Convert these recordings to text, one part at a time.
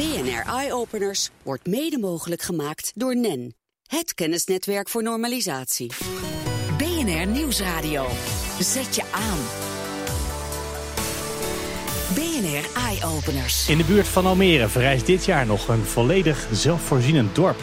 BNR Eye Openers wordt mede mogelijk gemaakt door NEN, het kennisnetwerk voor normalisatie. BNR Nieuwsradio. Zet je aan. BNR Eye Openers. In de buurt van Almere verrijst dit jaar nog een volledig zelfvoorzienend dorp.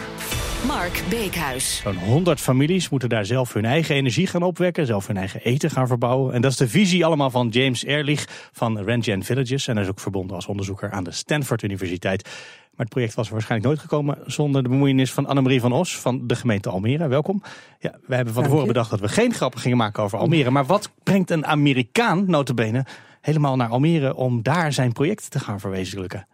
Mark Beekhuis. Zo'n 100 families moeten daar zelf hun eigen energie gaan opwekken, zelf hun eigen eten gaan verbouwen. En dat is de visie allemaal van James Ehrlich van Rengen Villages. En hij is ook verbonden als onderzoeker aan de Stanford Universiteit. Maar het project was er waarschijnlijk nooit gekomen zonder de bemoeienis van Annemarie van Os van de gemeente Almere. Welkom. Ja, we hebben van tevoren bedacht dat we geen grappen gingen maken over Almere. Maar wat brengt een Amerikaan, notabene, helemaal naar Almere om daar zijn project te gaan verwezenlijken?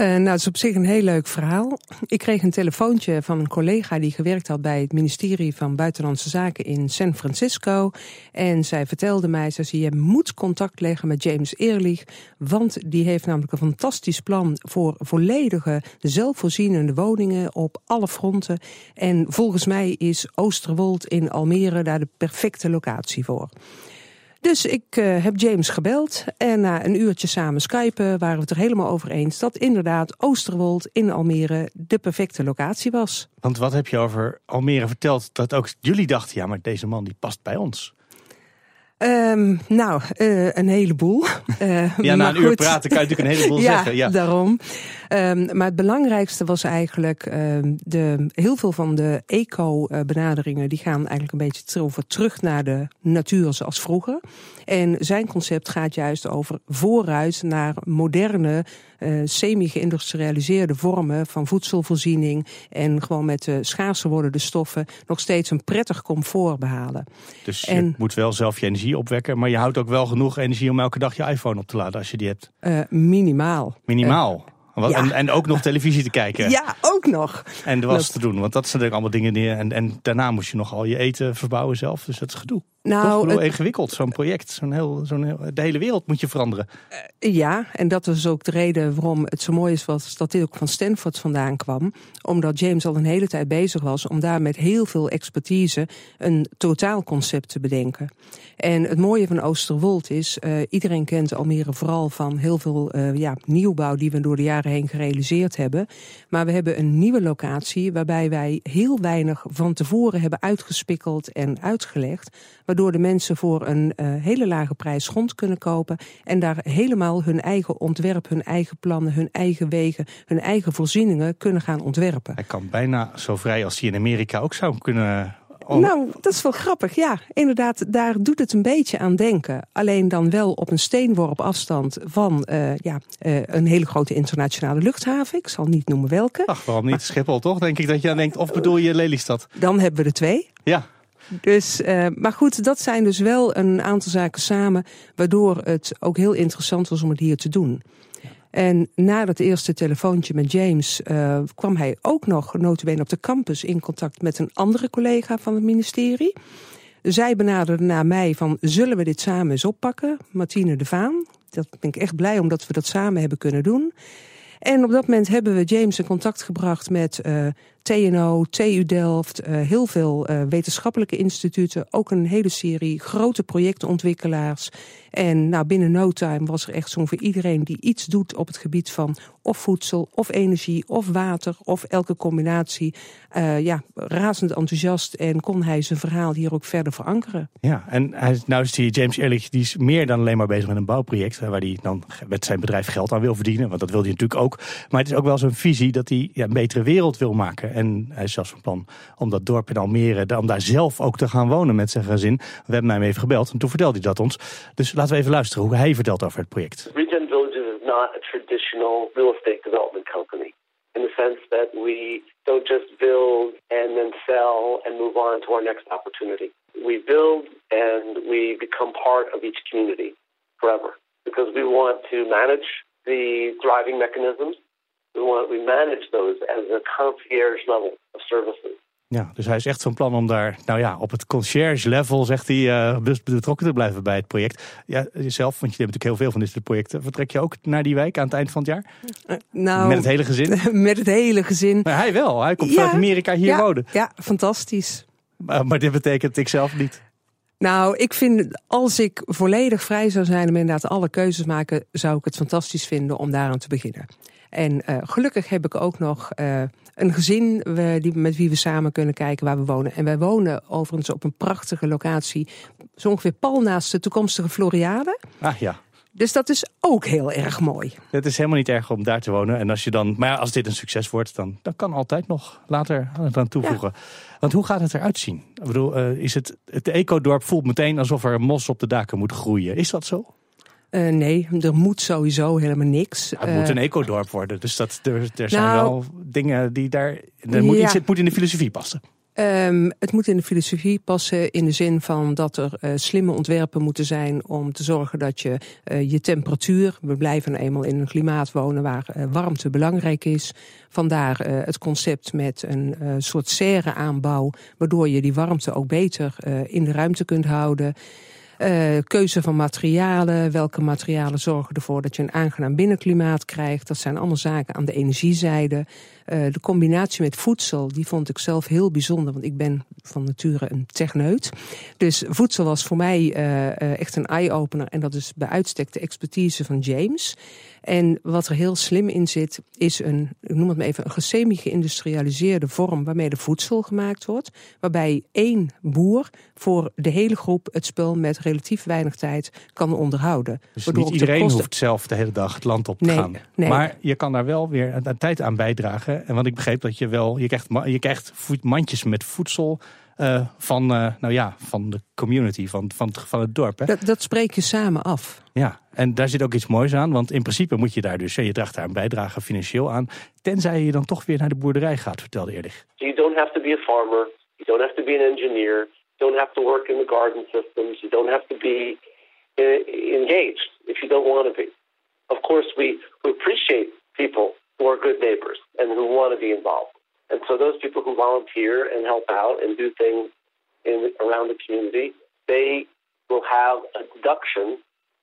Uh, nou, het is op zich een heel leuk verhaal. Ik kreeg een telefoontje van een collega die gewerkt had bij het ministerie van Buitenlandse Zaken in San Francisco. En zij vertelde mij, ze je moet contact leggen met James Ehrlich, want die heeft namelijk een fantastisch plan voor volledige zelfvoorzienende woningen op alle fronten. En volgens mij is Oosterwold in Almere daar de perfecte locatie voor. Dus ik uh, heb James gebeld en na een uurtje samen skypen waren we het er helemaal over eens dat inderdaad Oosterwold in Almere de perfecte locatie was. Want wat heb je over Almere verteld dat ook jullie dachten, ja maar deze man die past bij ons? Um, nou, uh, een heleboel. Uh, ja, na een goed. uur praten kan je natuurlijk een heleboel ja, zeggen. Ja, daarom. Um, maar het belangrijkste was eigenlijk um, de, heel veel van de eco-benaderingen die gaan eigenlijk een beetje over terug naar de natuur zoals vroeger. En zijn concept gaat juist over vooruit naar moderne, uh, semi-geïndustrialiseerde vormen van voedselvoorziening. En gewoon met de schaarser wordende stoffen nog steeds een prettig comfort behalen. Dus je moet wel zelf je energie opwekken, maar je houdt ook wel genoeg energie om elke dag je iPhone op te laden als je die hebt. Uh, minimaal. Minimaal. Wat, ja. en, en, ook nog televisie te kijken. Ja, ook nog. En de was dat... te doen, want dat zijn natuurlijk allemaal dingen die. En, en daarna moest je nog al je eten verbouwen zelf. Dus dat is gedoe. Nou, Toch? het... ingewikkeld, zo'n project. Zo'n heel, zo'n heel, de hele wereld moet je veranderen. Uh, ja, en dat is ook de reden waarom het zo mooi is was, dat dit ook van Stanford vandaan kwam. Omdat James al een hele tijd bezig was om daar met heel veel expertise een totaalconcept te bedenken. En het mooie van Oosterwold is, uh, iedereen kent Almere vooral van heel veel uh, ja, nieuwbouw die we door de jaren heen gerealiseerd hebben. Maar we hebben een nieuwe locatie waarbij wij heel weinig van tevoren hebben uitgespikkeld en uitgelegd. Waardoor de mensen voor een uh, hele lage prijs grond kunnen kopen. En daar helemaal hun eigen ontwerp, hun eigen plannen, hun eigen wegen, hun eigen voorzieningen kunnen gaan ontwerpen. Hij kan bijna zo vrij als hij in Amerika ook zou kunnen Oh. Nou, dat is wel grappig. Ja, inderdaad, daar doet het een beetje aan denken. Alleen dan wel op een steenworp afstand van uh, ja, uh, een hele grote internationale luchthaven. Ik zal niet noemen welke. Ach, waarom niet? Maar... Schiphol toch? Denk ik dat je aan denkt. Of bedoel je Lelystad? Dan hebben we er twee. Ja. Dus, uh, maar goed, dat zijn dus wel een aantal zaken samen, waardoor het ook heel interessant was om het hier te doen. En na dat eerste telefoontje met James uh, kwam hij ook nog notabene op de campus in contact met een andere collega van het ministerie. Zij benaderde naar mij van zullen we dit samen eens oppakken? Martine de Vaan. Dat ben ik echt blij omdat we dat samen hebben kunnen doen. En op dat moment hebben we James in contact gebracht met uh, TNO, TU Delft, uh, heel veel uh, wetenschappelijke instituten, ook een hele serie grote projectontwikkelaars. En nou, binnen no time was er echt zo'n voor iedereen die iets doet op het gebied van of voedsel, of energie, of water, of elke combinatie. Uh, ja, razend enthousiast en kon hij zijn verhaal hier ook verder verankeren. Ja, en hij, nou is die James Ehrlich, die is meer dan alleen maar bezig met een bouwproject, waar hij dan met zijn bedrijf geld aan wil verdienen, want dat wil hij natuurlijk ook. Maar het is ook wel zo'n visie dat hij ja, een betere wereld wil maken. En hij is zelfs van plan om dat dorp in Almere, om daar zelf ook te gaan wonen met zijn gezin. We hebben hem even gebeld en toen vertelde hij dat ons. Dus laten we even luisteren hoe hij vertelt over het project. Regen Villages is not a traditional real estate development company. In the sense that we don't just build and then sell and move on to our next opportunity. We build and we become part of each community forever. Because we want to manage the thriving mechanisms we, want, we manage those as a concierge level of services. Ja, dus hij is echt van plan om daar, nou ja, op het concierge level, zegt hij, uh, betrokken te blijven bij het project. Ja, jezelf, want je hebt natuurlijk heel veel van dit soort projecten. Vertrek je ook naar die wijk aan het eind van het jaar? Uh, nou, met het hele gezin? met het hele gezin. Maar hij wel, hij komt ja, vanuit Amerika hier ja, wonen. Ja, fantastisch. Maar, maar dit betekent ik zelf niet. Nou, ik vind, als ik volledig vrij zou zijn om inderdaad alle keuzes maken, zou ik het fantastisch vinden om daaraan te beginnen. En gelukkig heb ik ook nog een gezin die, met wie we samen kunnen kijken waar we wonen. En wij wonen overigens op een prachtige locatie, zo ongeveer pal naast de toekomstige Floriade. Ah ja. Dus dat is ook heel erg mooi. Het is helemaal niet erg om daar te wonen. En als je dan, maar ja, als dit een succes wordt, dan, dan kan altijd nog later aan toevoegen. Want hoe gaat het eruit zien? Ik bedoel, uh, is het, het ecodorp voelt meteen alsof er mos op de daken moet groeien. Is dat zo? Uh, nee, er moet sowieso helemaal niks. Het moet een uh, ecodorp worden. Dus dat, er, er zijn nou, wel dingen die daar. Er moet ja. iets, het moet in de filosofie passen. Um, het moet in de filosofie passen in de zin van dat er uh, slimme ontwerpen moeten zijn om te zorgen dat je uh, je temperatuur, we blijven eenmaal in een klimaat wonen waar uh, warmte belangrijk is. Vandaar het concept met een soort serre aanbouw, waardoor je die warmte ook beter in de ruimte kunt houden. Uh, keuze van materialen. Welke materialen zorgen ervoor dat je een aangenaam binnenklimaat krijgt. Dat zijn allemaal zaken aan de energiezijde. Uh, de combinatie met voedsel, die vond ik zelf heel bijzonder. Want ik ben van nature een techneut. Dus voedsel was voor mij uh, echt een eye-opener. En dat is bij uitstek de expertise van James. En wat er heel slim in zit, is een, ik noem het maar even, een gesemi-geïndustrialiseerde vorm waarmee de voedsel gemaakt wordt. Waarbij één boer voor de hele groep het spul met relatief weinig tijd kan onderhouden. Dus niet iedereen kosten... hoeft zelf de hele dag het land op te nee, gaan. Nee. Maar je kan daar wel weer een tijd aan bijdragen. En want ik begreep dat je wel, je krijgt, je krijgt mandjes met voedsel. Uh, van, uh, nou ja, van de community, van, van, van het dorp. Hè? Dat, dat spreek je samen af. Ja, en daar zit ook iets moois aan. Want in principe moet je daar dus, je draagt daar een bijdrage financieel aan. Tenzij je dan toch weer naar de boerderij gaat, vertelde eerlijk. You don't have to be a farmer. You don't have to be an engineer. You don't have to work in the garden systems. You don't have to be engaged if you don't want to be. Of course, we, we appreciate people who are good neighbors and who want to be involved. And so those people who volunteer and help out and do things in, around the community, they will have a deduction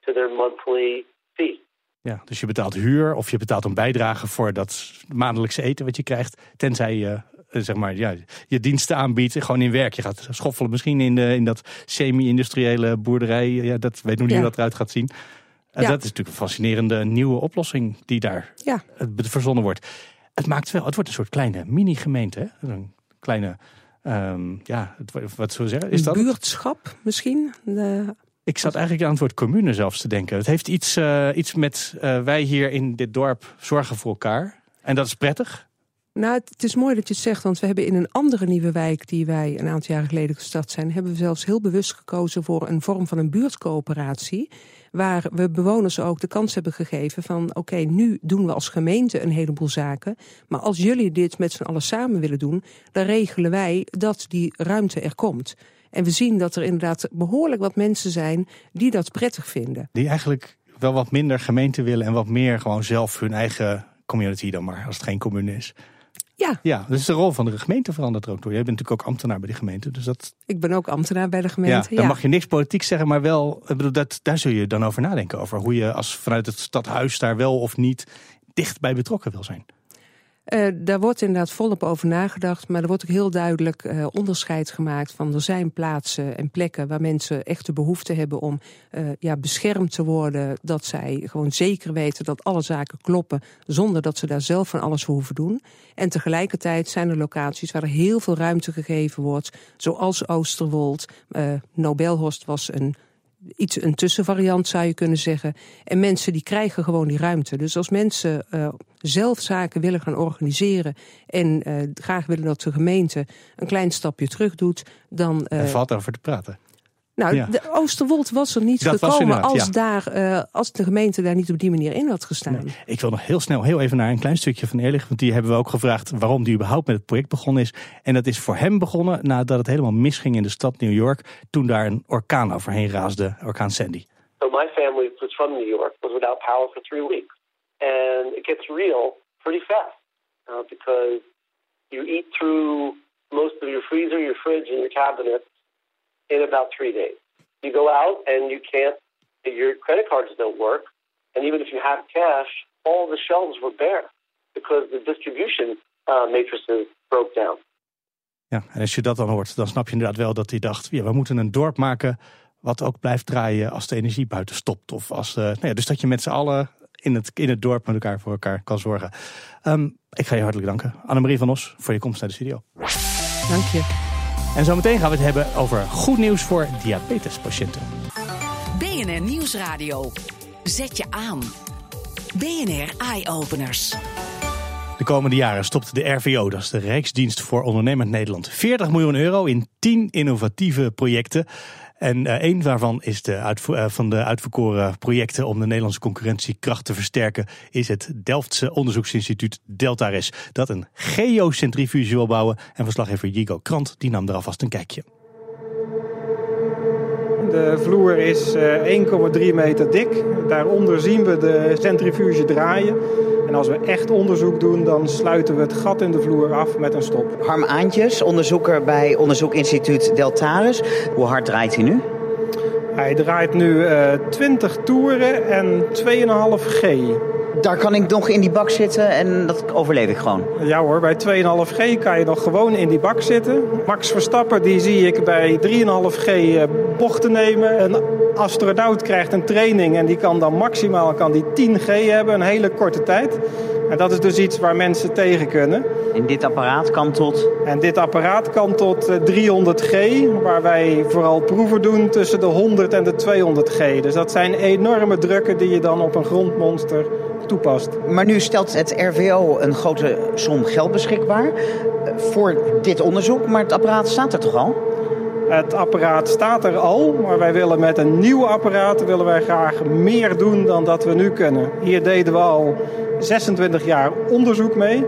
to their monthly fee. Ja, dus je betaalt huur of je betaalt een bijdrage voor dat maandelijkse eten wat je krijgt. Tenzij je zeg maar, ja, je diensten aanbiedt, gewoon in werk. Je gaat schoffelen misschien in, de, in dat semi-industriële boerderij. Ja, dat weet nog niet ja. hoe dat eruit gaat zien. Ja. Dat is natuurlijk een fascinerende nieuwe oplossing die daar ja. verzonnen wordt. Het maakt wel, het wordt een soort kleine mini-gemeente. Een kleine, um, ja, wat zullen we zeggen? Is dat buurtschap misschien? De... Ik zat eigenlijk aan het woord commune zelfs te denken. Het heeft iets, uh, iets met uh, wij hier in dit dorp zorgen voor elkaar. En dat is prettig. Nou, het is mooi dat je het zegt, want we hebben in een andere nieuwe wijk die wij een aantal jaren geleden gestart zijn, hebben we zelfs heel bewust gekozen voor een vorm van een buurtcoöperatie. Waar we bewoners ook de kans hebben gegeven van oké, nu doen we als gemeente een heleboel zaken. Maar als jullie dit met z'n allen samen willen doen, dan regelen wij dat die ruimte er komt. En we zien dat er inderdaad behoorlijk wat mensen zijn die dat prettig vinden. Die eigenlijk wel wat minder gemeente willen en wat meer gewoon zelf hun eigen community dan maar, als het geen commune is. Ja. ja, dus de rol van de gemeente verandert er ook door. Jij bent natuurlijk ook ambtenaar bij de gemeente. Dus dat... Ik ben ook ambtenaar bij de gemeente. Ja, dan mag je niks politiek zeggen, maar wel, ik bedoel, dat, daar zul je dan over nadenken. Over hoe je als vanuit het stadhuis daar wel of niet dicht bij betrokken wil zijn. Uh, daar wordt inderdaad volop over nagedacht, maar er wordt ook heel duidelijk uh, onderscheid gemaakt van er zijn plaatsen en plekken waar mensen echt de behoefte hebben om uh, ja, beschermd te worden, dat zij gewoon zeker weten dat alle zaken kloppen zonder dat ze daar zelf van alles voor hoeven doen. En tegelijkertijd zijn er locaties waar er heel veel ruimte gegeven wordt, zoals Oosterwold. Nobelhorst was een iets een tussenvariant zou je kunnen zeggen. En mensen die krijgen gewoon die ruimte. Dus als mensen zelf zaken willen gaan organiseren en uh, graag willen dat de gemeente een klein stapje terug doet, dan. Uh, er valt over te praten. Nou, ja. de Oosterwold was er niet dat gekomen als, ja. daar, uh, als de gemeente daar niet op die manier in had gestaan. Nee. Ik wil nog heel snel heel even naar een klein stukje van Eerlich. Want die hebben we ook gevraagd waarom die überhaupt met het project begonnen is. En dat is voor hem begonnen nadat het helemaal misging in de stad New York. Toen daar een orkaan overheen raasde, orkaan Sandy. So my family was from New York, was without power for three weeks. And it gets real pretty fast. Uh, because you eat through most of your freezer, your fridge and your cabinet in about three days. You go out and you can't, your credit cards don't work. And even if you have cash, all the shelves were bare because the distribution uh, matrices broke down. Ja, en als je dat dan hoort, dan snap je inderdaad wel dat hij dacht: ja, we moeten een dorp maken wat ook blijft draaien als de energie buiten stopt. Of als, uh, nou ja, dus dat je met z'n allen in het, in het dorp met elkaar voor elkaar kan zorgen. Ehm, ik ga je hartelijk danken, Annemarie van Os, voor je komst naar de studio. Dank je. En zometeen gaan we het hebben over goed nieuws voor diabetespatiënten. BNR Nieuwsradio. Zet je aan. BNR Eye Openers. De komende jaren stopt de RVO, dat is de Rijksdienst voor Ondernemend Nederland, 40 miljoen euro in 10 innovatieve projecten. En uh, een daarvan is de uh, van de uitverkoren projecten om de Nederlandse concurrentiekracht te versterken, is het Delftse onderzoeksinstituut Deltares, dat een geocentrifuge wil bouwen. En verslaggever Jigo Krant die nam er alvast een kijkje. De vloer is 1,3 eh, meter dik. Daaronder zien we de centrifuge draaien. En als we echt onderzoek doen, dan sluiten we het gat in de vloer af met een stop. Harm Aantjes, onderzoeker bij onderzoekinstituut Deltaris. Hoe hard draait hij nu? Hij draait nu uh, eh, 20 toeren en 2,5 G daar kan ik nog in die bak zitten en dat overleef ik gewoon. Ja hoor, bij 2,5G kan je nog gewoon in die bak zitten. Max Verstappen die zie ik bij 3,5G eh, bochten nemen. Een astronaut krijgt een training en die kan dan maximaal kan die 10G hebben, een hele korte tijd. En dat is dus iets waar mensen tegen kunnen. En dit apparaat kan tot? En dit apparaat kan tot 300G, eh, waar wij vooral proeven doen tussen de 100 en de 200G. Dus dat zijn enorme drukken die je dan op een grondmonster toepast. Maar nu stelt het RVO een grote som geld beschikbaar eh, voor dit onderzoek, maar het apparaat staat er toch al? Het apparaat staat er al, maar wij willen met een nieuw apparaat willen wij graag meer doen dan dat we nu kunnen. Hier deden we al 26 jaar onderzoek mee.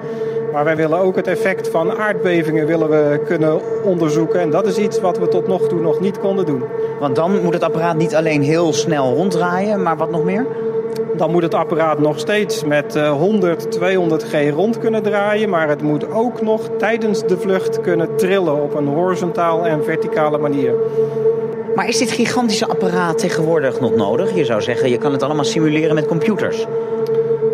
Maar wij willen ook het effect van aardbevingen willen we kunnen onderzoeken. En dat is iets wat we tot nog toe nog niet konden doen. Want dan moet het apparaat niet alleen heel snel ronddraaien, maar wat nog meer? Dan moet het apparaat nog steeds met 100, eh, 200 G rond kunnen draaien. Maar het moet ook nog tijdens de vlucht kunnen trillen op een horizontaal en verticale manier. Maar is dit gigantische apparaat tegenwoordig nog nodig? Je zou zeggen, je kan het allemaal simuleren met computers.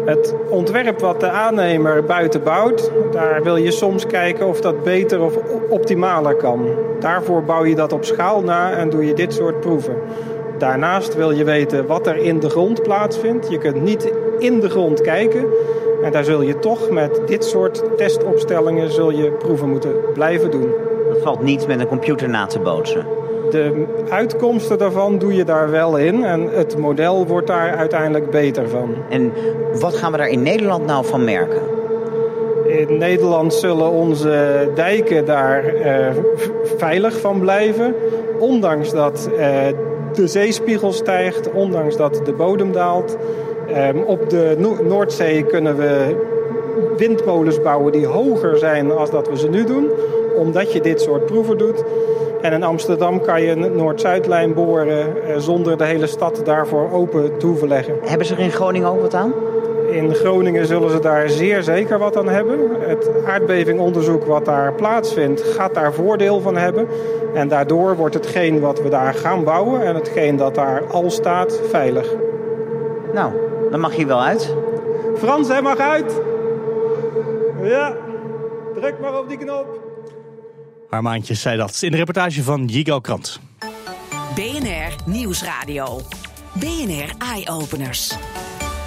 Het ontwerp wat de aannemer buiten bouwt, daar wil je soms kijken of dat beter of optimaler kan. Daarvoor bouw je dat op schaal na en doe je dit soort proeven. Daarnaast wil je weten wat er in de grond plaatsvindt. Je kunt niet in de grond kijken. En daar zul je toch met dit soort testopstellingen zul je proeven moeten blijven doen. Dat valt niet met een computer na te bootsen. De uitkomsten daarvan doe je daar wel in. En het model wordt daar uiteindelijk beter van. En wat gaan we daar in Nederland nou van merken? In Nederland zullen onze dijken daar uh, veilig van blijven. Ondanks dat uh, de zeespiegel stijgt, ondanks dat de bodem daalt. Um, op de no Noordzee kunnen we windmolens bouwen die hoger zijn als dat we ze nu doen. Omdat je dit soort proeven doet. En in Amsterdam kan je een Noord-Zuidlijn boren eh, zonder de hele stad daarvoor open te hoeven leggen. Hebben ze er in Groningen ook wat aan? In Groningen zullen ze daar zeer zeker wat aan hebben. Het aardbevingonderzoek wat daar plaatsvindt gaat daar voordeel van hebben. En daardoor wordt hetgeen wat we daar gaan bouwen en hetgeen dat daar al staat veilig. Nou, dan mag je wel uit. Frans, hij mag uit. Ja, druk maar op die knop. Armaantjes zei dat in de reportage van Jigo Krant. BNR Nieuwsradio. BNR Eye Openers.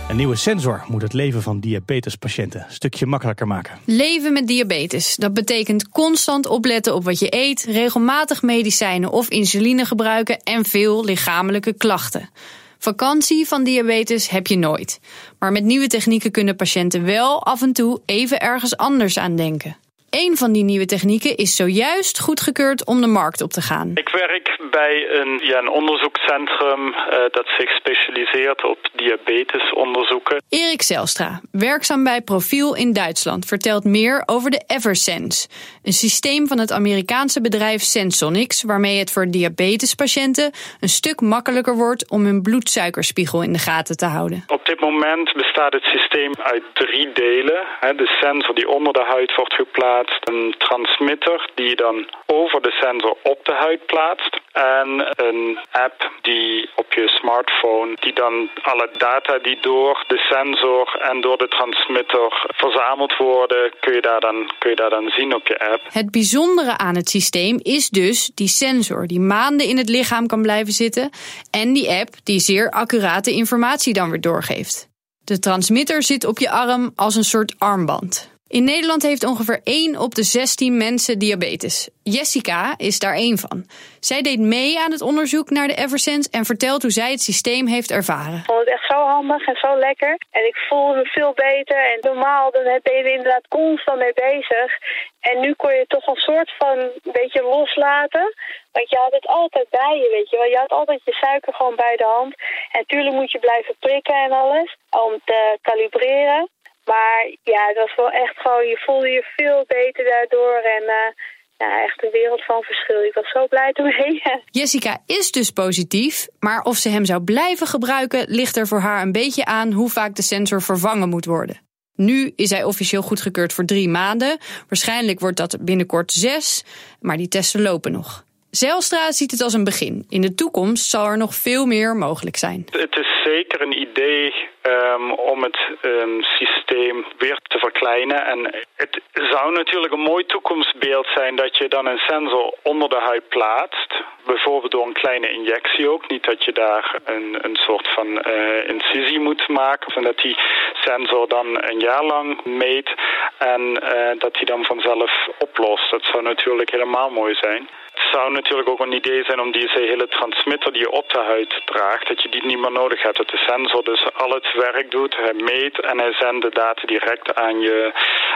Een nieuwe sensor moet het leven van diabetespatiënten een stukje makkelijker maken. Leven met diabetes. Dat betekent constant opletten op wat je eet, regelmatig medicijnen of insuline gebruiken en veel lichamelijke klachten. Vakantie van diabetes heb je nooit. Maar met nieuwe technieken kunnen patiënten wel af en toe even ergens anders aan denken. Een van die nieuwe technieken is zojuist goedgekeurd om de markt op te gaan. Ik werk bij een, ja, een onderzoekscentrum uh, dat zich specialiseert op diabetesonderzoeken. Erik Zelstra, werkzaam bij Profiel in Duitsland, vertelt meer over de Eversense. Een systeem van het Amerikaanse bedrijf Sensonics, waarmee het voor diabetespatiënten een stuk makkelijker wordt om hun bloedsuikerspiegel in de gaten te houden. Op dit moment bestaat het systeem uit drie delen. De sensor die onder de huid wordt geplaatst een transmitter die je dan over de sensor op de huid plaatst. En een app die op je smartphone, die dan alle data die door de sensor en door de transmitter verzameld worden, kun je daar dan, kun je daar dan zien op je app. Het bijzondere aan het systeem is dus die sensor die maanden in het lichaam kan blijven zitten. En die app die zeer accurate informatie dan weer doorgeeft. De transmitter zit op je arm als een soort armband. In Nederland heeft ongeveer 1 op de 16 mensen diabetes. Jessica is daar één van. Zij deed mee aan het onderzoek naar de Eversense en vertelt hoe zij het systeem heeft ervaren. Ik vond het echt zo handig en zo lekker. En ik voelde me veel beter. En normaal dan ben je er inderdaad constant mee bezig. En nu kon je toch een soort van een beetje loslaten. Want je had het altijd bij je, weet je wel. Je had altijd je suiker gewoon bij de hand. En natuurlijk moet je blijven prikken en alles. Om te kalibreren. Maar ja, het was wel echt gewoon, je voelde je veel beter daardoor. En uh, ja, echt een wereld van verschil. Ik was zo blij ermee. Jessica is dus positief, maar of ze hem zou blijven gebruiken, ligt er voor haar een beetje aan hoe vaak de sensor vervangen moet worden. Nu is hij officieel goedgekeurd voor drie maanden. Waarschijnlijk wordt dat binnenkort zes, maar die testen lopen nog. Zelstra ziet het als een begin. In de toekomst zal er nog veel meer mogelijk zijn. Het is zeker een idee um, om het um, systeem weer te verkleinen. En het zou natuurlijk een mooi toekomstbeeld zijn dat je dan een sensor onder de huid plaatst. Bijvoorbeeld door een kleine injectie ook. Niet dat je daar een, een soort van uh, incisie moet maken. En dat die sensor dan een jaar lang meet en uh, dat die dan vanzelf oplost. Dat zou natuurlijk helemaal mooi zijn. Het zou natuurlijk ook een idee zijn om deze hele transmitter die je op de huid draagt, dat je die niet meer nodig hebt. Dat de sensor dus al het werk doet, hij meet en hij zendt de data direct aan je,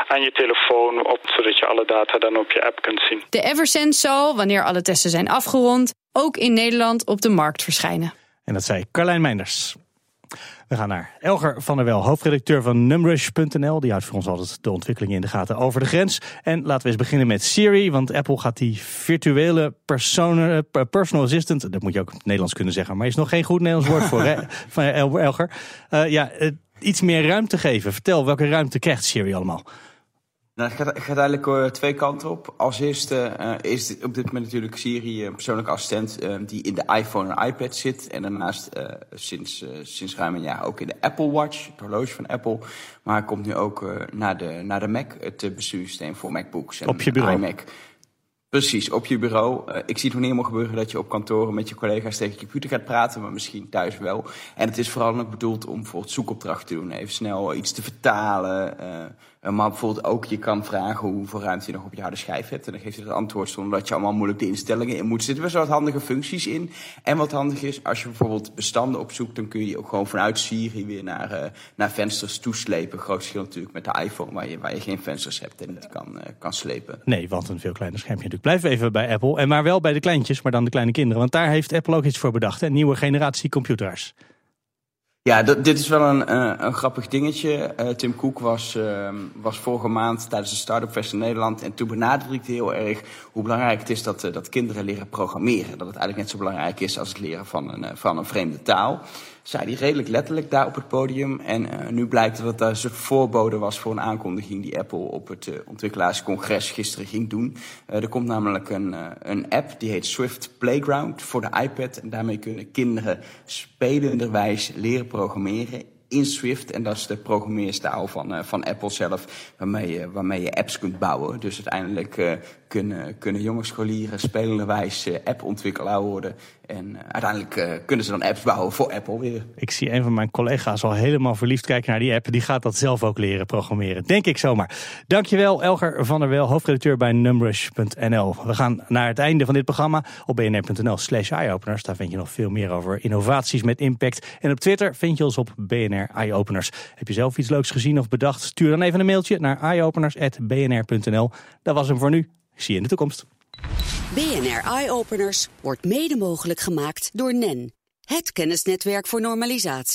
aan je telefoon op, zodat je alle data dan op je app kunt zien. De Eversense zal, wanneer alle testen zijn afgerond, ook in Nederland op de markt verschijnen. En dat zei Carlijn Meinders. We gaan naar Elger van der Wel, hoofdredacteur van Numrush.nl. Die houdt voor ons altijd de ontwikkelingen in de gaten over de grens. En laten we eens beginnen met Siri, want Apple gaat die virtuele personal, personal assistant, dat moet je ook in het Nederlands kunnen zeggen, maar is nog geen goed Nederlands woord voor, hè, van Elger. Uh, ja, iets meer ruimte geven. Vertel, welke ruimte krijgt Siri allemaal? Nou, het gaat, gaat eigenlijk uh, twee kanten op. Als eerste uh, is op dit moment natuurlijk Siri een persoonlijke assistent uh, die in de iPhone en iPad zit. En daarnaast sinds, sinds ruim een jaar ook in de Apple Watch, het horloge van Apple. Maar hij komt nu ook naar, de, naar de Mac, het bestuurssysteem voor MacBooks en op je bureau. iMac. Precies, op je bureau. Ik zie het nog niet helemaal gebeuren dat je op kantoren met je collega's tegen je computer gaat praten, maar misschien thuis wel. En het is vooral ook bedoeld om bijvoorbeeld zoekopdrachten te doen, even snel iets te vertalen. Uh, maar bijvoorbeeld ook, je kan vragen hoeveel ruimte je nog op je harde schijf hebt. En dan geeft hij het antwoord zonder dat je allemaal moeilijk de instellingen in moet. Er zitten best wel wat handige functies in. En wat handig is, als je bijvoorbeeld bestanden opzoekt, dan kun je ook gewoon vanuit Siri weer naar, uh, naar vensters toeslepen. Groot verschil natuurlijk met de iPhone, waar je, waar je geen vensters hebt en niet kan, uh, kan slepen. Nee, want een veel kleiner schermpje natuurlijk. We even bij Apple. En maar wel bij de kleintjes, maar dan de kleine kinderen. Want daar heeft Apple ook iets voor bedacht. Een nieuwe generatie computers. Ja, dit is wel een, uh, een grappig dingetje. Uh, Tim Cook was, uh, was vorige maand tijdens de Startup Fest in Nederland. En toen benadrukte hij heel erg hoe belangrijk het is dat, dat kinderen leren programmeren. Dat het eigenlijk net zo belangrijk is als het leren van een, van een vreemde taal zei hij redelijk letterlijk daar op het podium. En uh, nu blijkt dat dat een voorbode was voor een aankondiging die Apple op het uh, ontwikkelaarscongres gisteren ging doen. Uh, er komt namelijk een, een app die heet Swift Playground voor de iPad. En daarmee kunnen kinderen spelenderwijs leren programmeren in Swift. En dat is de programmeerstaal van, van Apple zelf, waarmee je, waarmee je apps kunt bouwen. Dus uiteindelijk kunnen, kunnen jonge scholieren spelenderwijs appontwikkelaar worden. En uiteindelijk uh, kunnen ze dan apps bouwen voor Apple weer. Ik zie een van mijn collega's al helemaal verliefd kijken naar die app. Die gaat dat zelf ook leren programmeren. Denk ik zomaar. Dankjewel Elger van der Wel, hoofdredacteur bij Numrush.nl. We gaan naar het einde van dit programma. Op bnr.nl slash eyeopeners. Daar vind je nog veel meer over innovaties met impact. En op Twitter vind je ons op BNR Eyeopeners. Heb je zelf iets leuks gezien of bedacht? Stuur dan even een mailtje naar eyeopeners.bnr.nl. Dat was hem voor nu. Zie je in de toekomst. BNR Eye Openers wordt mede mogelijk gemaakt door NEN, het kennisnetwerk voor normalisatie.